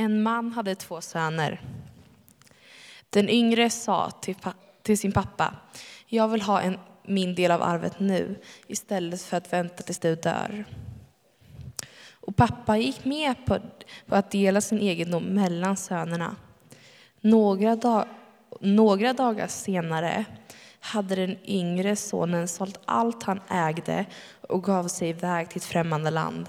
En man hade två söner. Den yngre sa till, till sin pappa, jag vill ha en, min del av arvet nu istället för att vänta tills du dör. Och pappa gick med på, på att dela sin egendom mellan sönerna. Några, dag, några dagar senare hade den yngre sonen sålt allt han ägde och gav sig iväg till ett främmande land.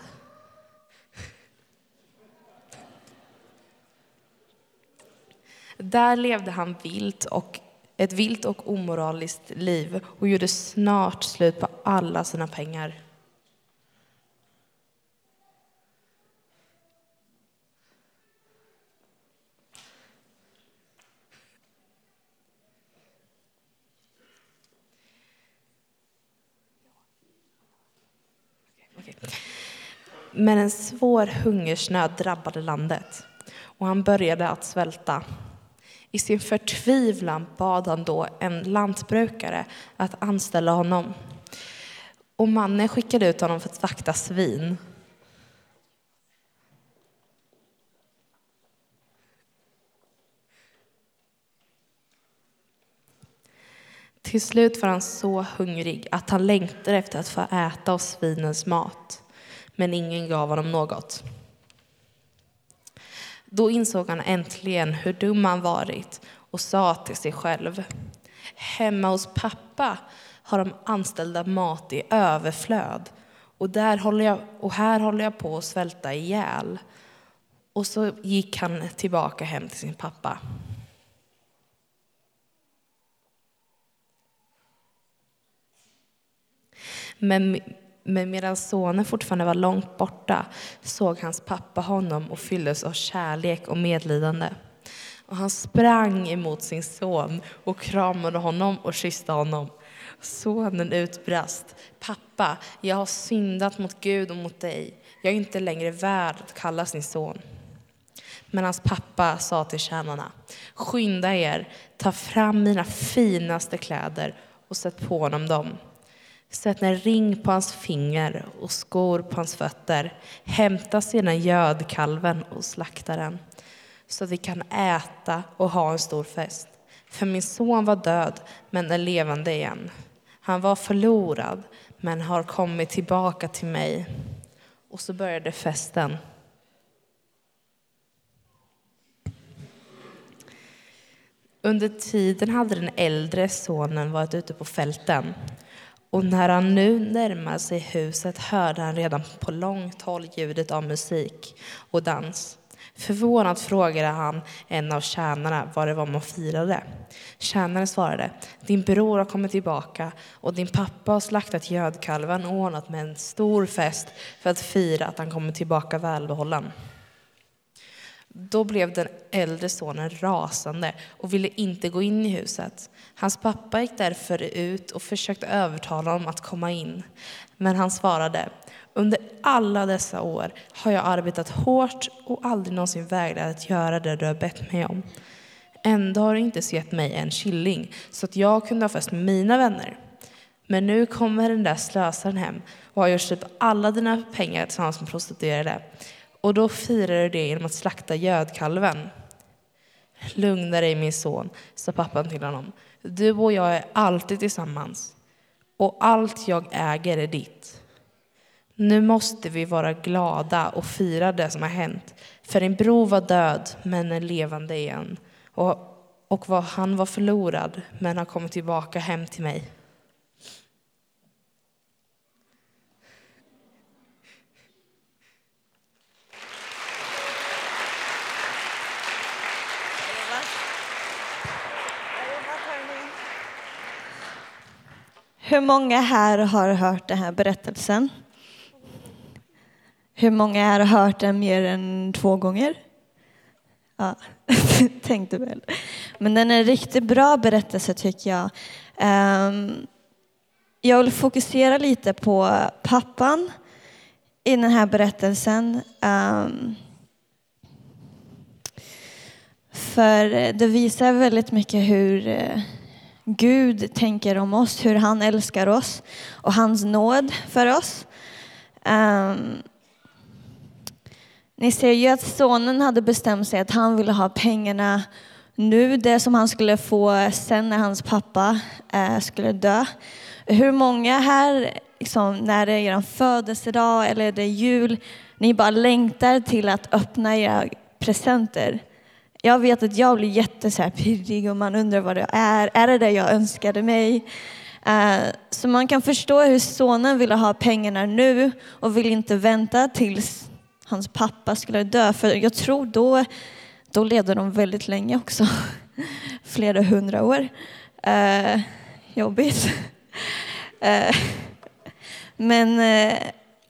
Där levde han vilt och, ett vilt och omoraliskt liv och gjorde snart slut på alla sina pengar. Men en svår hungersnöd drabbade landet och han började att svälta. I sin förtvivlan bad han då en lantbrukare att anställa honom. Och mannen skickade ut honom för att vakta svin. Till slut var han så hungrig att han längtade efter att få äta av svinens mat, men ingen gav honom något. Då insåg han äntligen hur dum han varit och sa till sig själv. Hemma hos pappa har de anställda mat i överflöd och, där håller jag, och här håller jag på att svälta ihjäl. Och så gick han tillbaka hem till sin pappa. Men men medan sonen fortfarande var långt borta såg hans pappa honom och fylldes av kärlek och medlidande. Och han sprang emot sin son och kramade honom och kysste honom. Sonen utbrast. Pappa, jag har syndat mot Gud och mot dig. Jag är inte längre värd att kallas din son. Men hans pappa sa till tjänarna, skynda er, ta fram mina finaste kläder och sätt på honom dem. Sätt en ring på hans finger och skor på hans fötter. Hämta sedan gödkalven och slakta den så att vi kan äta och ha en stor fest. För min son var död, men är levande igen. Han var förlorad, men har kommit tillbaka till mig. Och så började festen. Under tiden hade den äldre sonen varit ute på fälten och när han nu närmade sig huset hörde han redan på långt håll ljudet av musik och dans. Förvånat frågade han en av tjänarna vad det var man firade. Tjänaren svarade, din bror har kommit tillbaka och din pappa har slaktat gödkalven och ordnat med en stor fest för att fira att han kommer tillbaka välbehållen. Då blev den äldre sonen rasande och ville inte gå in i huset. Hans pappa gick därför ut och försökte övertala honom att komma in. Men han svarade, under alla dessa år har jag arbetat hårt och aldrig någonsin vägrat att göra det du har bett mig om. Ändå har du inte sett mig en killing så att jag kunde ha fest med mina vänner. Men nu kommer den där slösaren hem och har gjort slut på alla dina pengar tillsammans med prostituerade. Och då firar du det genom att slakta gödkalven. Lugna dig min son, sa pappan till honom. Du och jag är alltid tillsammans och allt jag äger är ditt. Nu måste vi vara glada och fira det som har hänt. För din bror var död, men är levande igen. Och, och var, han var förlorad, men har kommit tillbaka hem till mig. Hur många här har hört den här berättelsen? Hur många här har hört den mer än två gånger? Ja, tänkte väl. Men den är en riktigt bra berättelse tycker jag. Ehm, jag vill fokusera lite på pappan i den här berättelsen. Ehm, för det visar väldigt mycket hur eh, Gud tänker om oss, hur han älskar oss och hans nåd för oss. Um, Ni ser ju att sonen hade bestämt sig att han ville ha pengarna nu, det som han skulle få sen när hans pappa eh, skulle dö. Hur många här, liksom, när det är er födelsedag eller det är jul, ni bara längtar till att öppna era presenter? Jag vet att jag blir jättepirrig och man undrar vad det är. Är det det jag önskade mig? Eh, så man kan förstå hur sonen ville ha pengarna nu och vill inte vänta tills hans pappa skulle dö. För jag tror då, då levde de väldigt länge också. Flera hundra år. Eh, jobbigt. Eh, men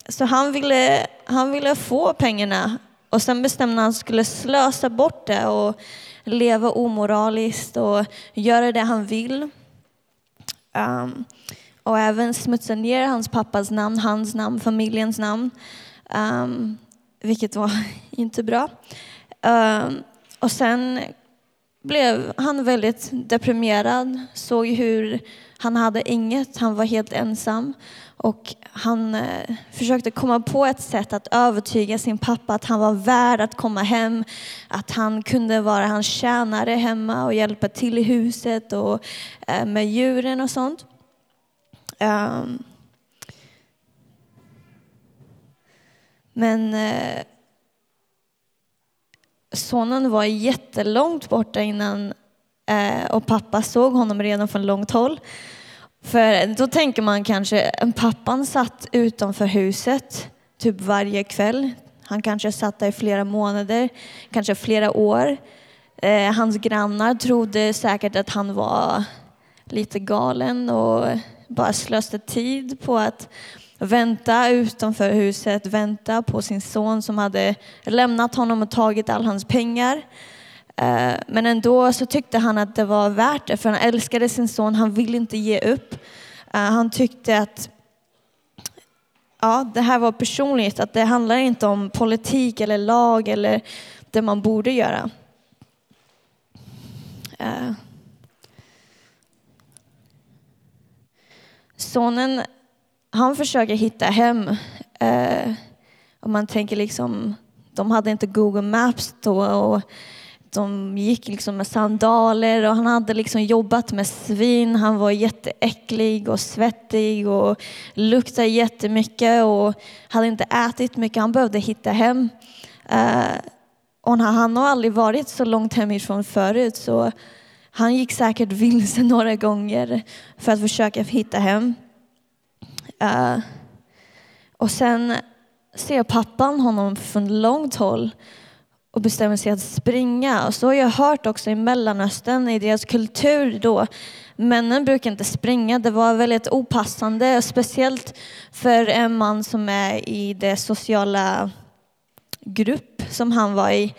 så han ville, han ville få pengarna och sen bestämde han att han skulle slösa bort det och leva omoraliskt och göra det han vill. Um, och även smutsa ner hans pappas namn, hans namn, familjens namn. Um, vilket var inte bra. Um, och sen blev han väldigt deprimerad, såg hur han hade inget, han var helt ensam. Och han eh, försökte komma på ett sätt att övertyga sin pappa att han var värd att komma hem, att han kunde vara hans tjänare hemma och hjälpa till i huset och eh, med djuren och sånt. Um, men eh, sonen var jättelångt borta innan eh, och pappa såg honom redan från långt håll. För då tänker man kanske, pappan satt utanför huset typ varje kväll. Han kanske satt där i flera månader, kanske flera år. Eh, hans grannar trodde säkert att han var lite galen och bara slösade tid på att vänta utanför huset, vänta på sin son som hade lämnat honom och tagit all hans pengar. Eh, men ändå så tyckte han att det var värt det, för han älskade sin son, han ville inte ge upp. Eh, han tyckte att ja, det här var personligt, att det handlar inte om politik eller lag eller det man borde göra. Eh. Sonen, han försöker hitta hem. Eh, Om man tänker liksom, de hade inte Google Maps då och de gick liksom med sandaler och han hade liksom jobbat med svin. Han var jätteäcklig och svettig och luktade jättemycket och hade inte ätit mycket. Han behövde hitta hem. Eh, och han har aldrig varit så långt hemifrån förut så han gick säkert vilse några gånger för att försöka hitta hem. Uh, och sen ser pappan honom från långt håll och bestämmer sig att springa. Och så har jag hört också i Mellanöstern, i deras kultur då, männen brukar inte springa. Det var väldigt opassande, speciellt för en man som är i det sociala grupp som han var i.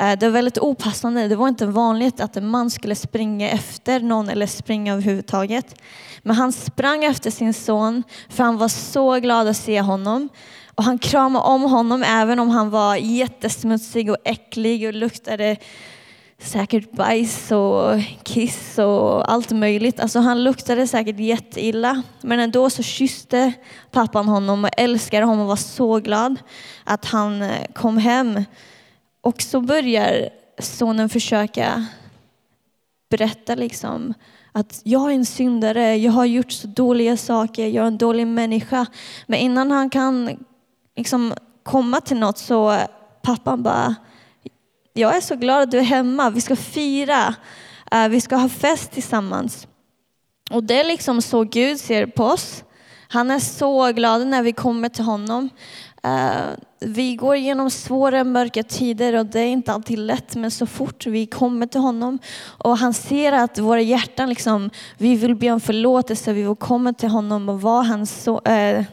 Eh, det var väldigt opassande. Det var inte vanligt att en man skulle springa efter någon eller springa överhuvudtaget. Men han sprang efter sin son för han var så glad att se honom. Och han kramade om honom även om han var jättesmutsig och äcklig och luktade säkert bajs och kiss och allt möjligt. Alltså han luktade säkert jätteilla. Men ändå så kysste pappan honom och älskade honom och var så glad att han eh, kom hem. Och så börjar sonen försöka berätta liksom att jag är en syndare, jag har gjort så dåliga saker, jag är en dålig människa. Men innan han kan liksom komma till något så pappan bara, jag är så glad att du är hemma, vi ska fira, eh, vi ska ha fest tillsammans. Och det är liksom så Gud ser på oss. Han är så glad när vi kommer till honom. Eh, vi går igenom svåra, mörka tider och det är inte alltid lätt, men så fort vi kommer till honom och han ser att våra hjärtan, liksom, vi vill be om förlåtelse, vi vill komma till honom och vara hans, så, eh,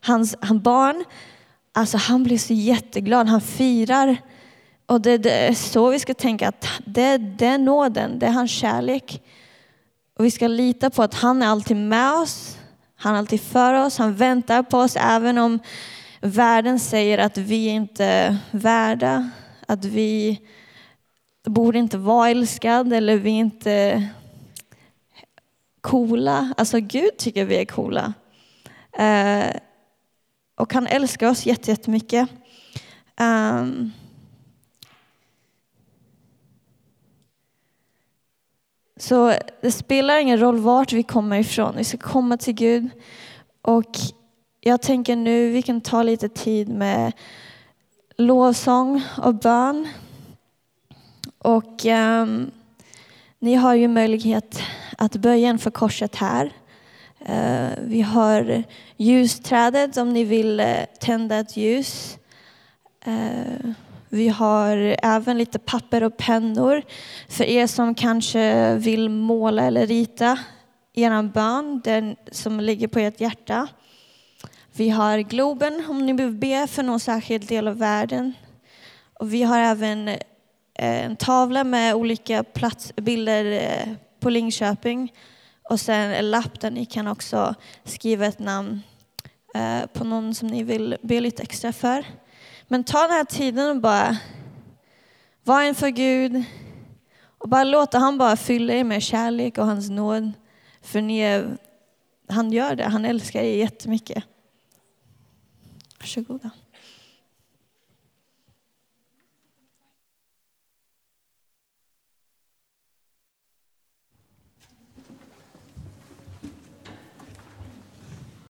hans, hans barn, Alltså han blir så jätteglad, han firar. Och det, det, är så vi ska tänka, att det, det är nåden, det är hans kärlek. Och vi ska lita på att han är alltid med oss, han är alltid för oss, han väntar på oss även om världen säger att vi inte är värda, att vi borde inte vara älskade eller vi är inte coola. Alltså Gud tycker vi är coola. Eh, och han älskar oss jättemycket. Um, så det spelar ingen roll vart vi kommer ifrån, vi ska komma till Gud. Och jag tänker nu vi kan ta lite tid med lovsång och bön. Och um, ni har ju möjlighet att böja inför korset här. Uh, vi har ljusträdet om ni vill uh, tända ett ljus. Uh, vi har även lite papper och pennor för er som kanske vill måla eller rita er bön, den som ligger på ert hjärta. Vi har Globen om ni vill be för någon särskild del av världen. Och vi har även eh, en tavla med olika platsbilder eh, på Linköping och sen en lapp där ni kan också skriva ett namn eh, på någon som ni vill be lite extra för. Men ta den här tiden och bara var inför Gud och bara låta han bara fylla er med kärlek och hans nåd. För ni är, han gör det, han älskar er jättemycket. Varsågoda.